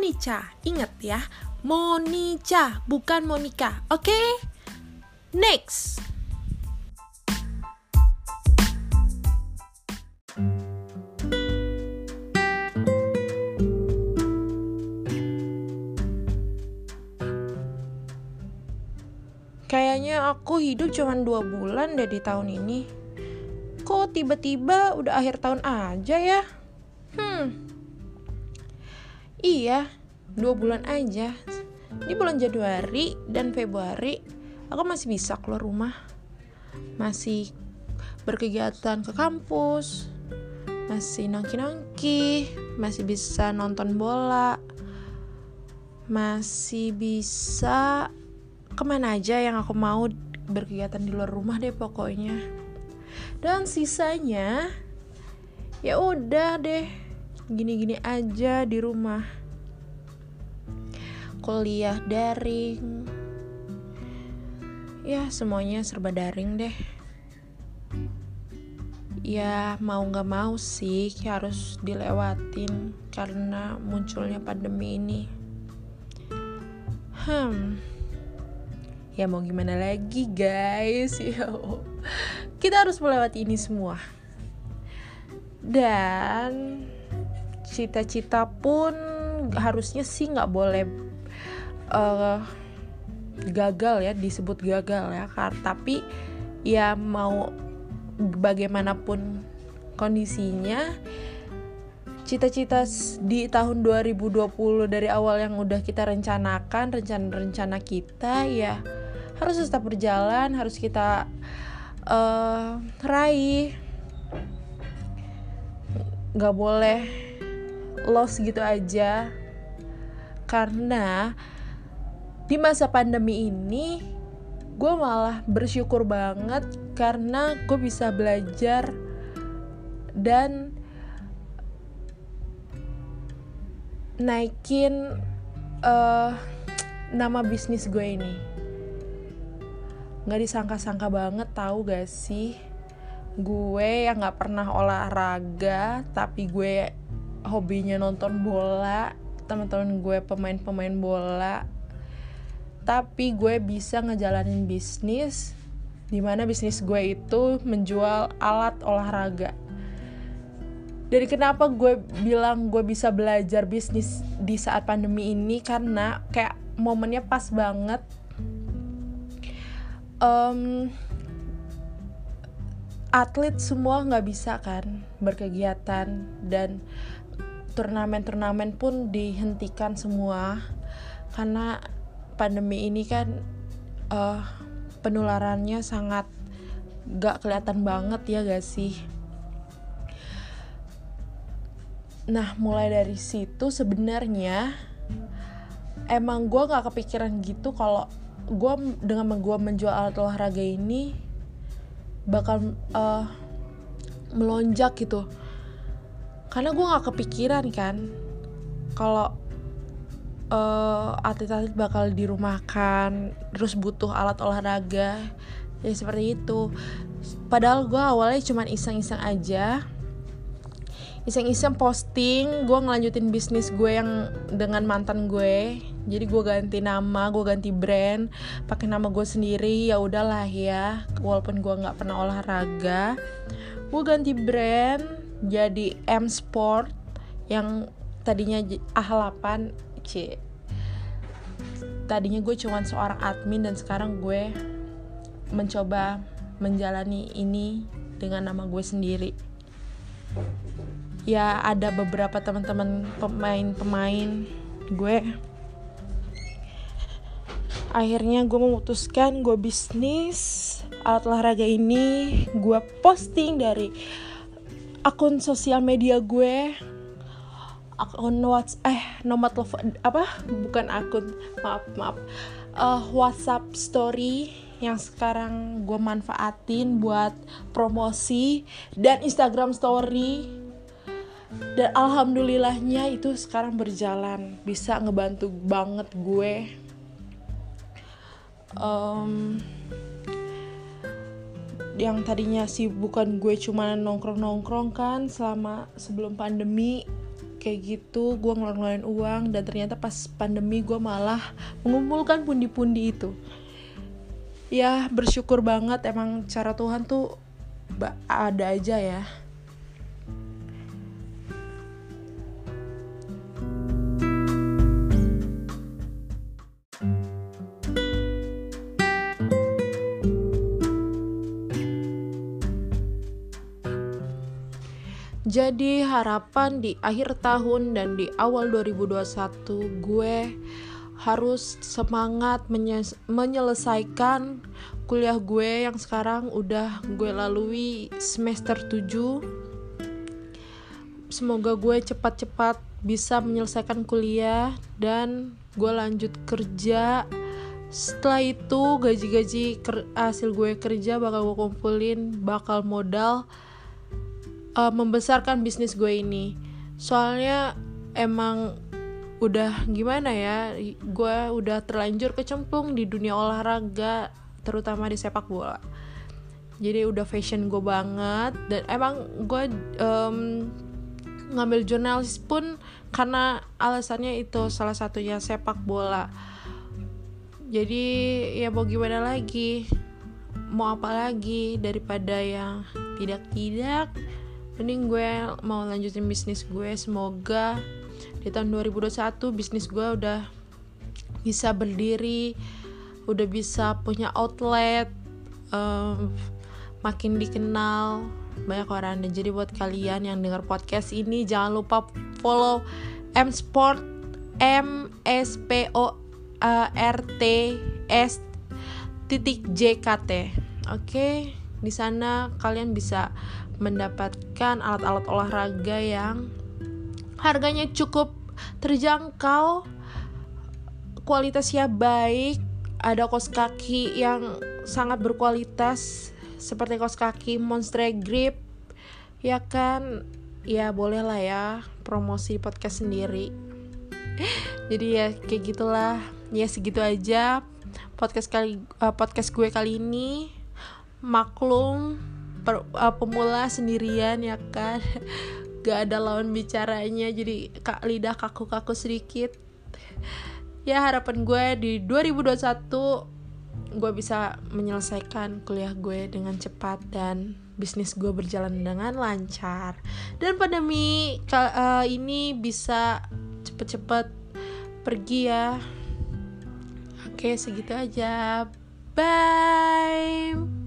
Monica. Ingat ya, Monica, bukan Monica. Oke? Okay? Next. Kayaknya aku hidup cuma dua bulan deh di tahun ini. Kok tiba-tiba udah akhir tahun aja ya? Hmm. Iya, dua bulan aja. Di bulan Januari dan Februari, aku masih bisa keluar rumah. Masih berkegiatan ke kampus, masih nongki-nongki, masih bisa nonton bola, masih bisa ke mana aja yang aku mau berkegiatan di luar rumah deh pokoknya dan sisanya ya udah deh gini-gini aja di rumah kuliah daring. Ya semuanya serba daring deh. Ya mau nggak mau sih harus dilewatin karena munculnya pandemi ini. Hmm. Ya mau gimana lagi guys? Ya kita harus melewati ini semua. Dan cita-cita pun harusnya sih nggak boleh uh, gagal ya disebut gagal ya tapi ya mau bagaimanapun kondisinya cita-cita di tahun 2020 dari awal yang udah kita rencanakan rencana-rencana kita ya harus tetap berjalan harus kita uh, raih. Nggak boleh loss gitu aja. Karena di masa pandemi ini gue malah bersyukur banget karena gue bisa belajar dan naikin uh, nama bisnis gue ini. Nggak disangka-sangka banget tahu gak sih? Gue yang nggak pernah olahraga tapi gue hobinya nonton bola. Teman-teman gue pemain-pemain bola tapi gue bisa ngejalanin bisnis di mana bisnis gue itu menjual alat olahraga. Dari kenapa gue bilang gue bisa belajar bisnis di saat pandemi ini? Karena kayak momennya pas banget. Um, atlet semua nggak bisa kan berkegiatan dan turnamen-turnamen pun dihentikan semua karena pandemi ini kan uh, penularannya sangat gak kelihatan banget ya gak sih? Nah mulai dari situ sebenarnya emang gue gak kepikiran gitu kalau gue dengan gue menjual alat olahraga ini bakal uh, melonjak gitu. Karena gue nggak kepikiran kan kalau uh, atlet-atlet bakal dirumahkan terus butuh alat olahraga ya seperti itu. Padahal gue awalnya cuma iseng-iseng aja. Iseng-iseng posting gue ngelanjutin bisnis gue yang dengan mantan gue. Jadi gue ganti nama gue ganti brand pakai nama gue sendiri ya udahlah ya. Walaupun gue nggak pernah olahraga gue ganti brand jadi M Sport yang tadinya Ah8 C. Tadinya gue cuma seorang admin dan sekarang gue mencoba menjalani ini dengan nama gue sendiri. Ya ada beberapa teman-teman pemain-pemain gue. Akhirnya gue memutuskan gue bisnis alat olahraga ini gue posting dari akun sosial media gue akun WhatsApp eh nomor telepon apa? Bukan akun. Maaf maaf. Uh, WhatsApp story yang sekarang gue manfaatin buat promosi dan Instagram story. Dan alhamdulillahnya itu sekarang berjalan. Bisa ngebantu banget gue. Um, yang tadinya sih bukan gue cuma nongkrong-nongkrong kan selama sebelum pandemi kayak gitu gue ngeluarin uang dan ternyata pas pandemi gue malah mengumpulkan pundi-pundi itu. Ya bersyukur banget emang cara Tuhan tuh ada aja ya Jadi harapan di akhir tahun dan di awal 2021 gue harus semangat menyelesaikan kuliah gue yang sekarang udah gue lalui semester 7 semoga gue cepat-cepat bisa menyelesaikan kuliah dan gue lanjut kerja. Setelah itu gaji-gaji hasil gue kerja bakal gue kumpulin bakal modal uh, membesarkan bisnis gue ini. Soalnya emang udah gimana ya gue udah terlanjur kecemplung di dunia olahraga terutama di sepak bola. Jadi udah fashion gue banget dan emang gue um, ngambil jurnalis pun karena alasannya itu salah satunya sepak bola. Jadi ya mau gimana lagi? Mau apa lagi daripada yang tidak-tidak mending gue mau lanjutin bisnis gue semoga di tahun 2021 bisnis gue udah bisa berdiri udah bisa punya outlet um, makin dikenal banyak orang dan jadi buat kalian yang dengar podcast ini jangan lupa follow M Sport M S P O R T S titik JKT oke okay? di sana kalian bisa mendapatkan alat-alat olahraga yang harganya cukup terjangkau, kualitasnya baik, ada kos kaki yang sangat berkualitas seperti kos kaki Monster Grip, ya kan? Ya boleh lah ya promosi podcast sendiri. Jadi ya kayak gitulah, ya segitu aja podcast kali uh, podcast gue kali ini. Maklum per, uh, pemula sendirian ya kan? Gak ada lawan bicaranya jadi kak lidah kaku-kaku sedikit. Ya harapan gue di 2021 gue bisa menyelesaikan kuliah gue dengan cepat dan bisnis gue berjalan dengan lancar. Dan pandemi uh, ini bisa cepet-cepet pergi ya. Oke segitu aja. Bye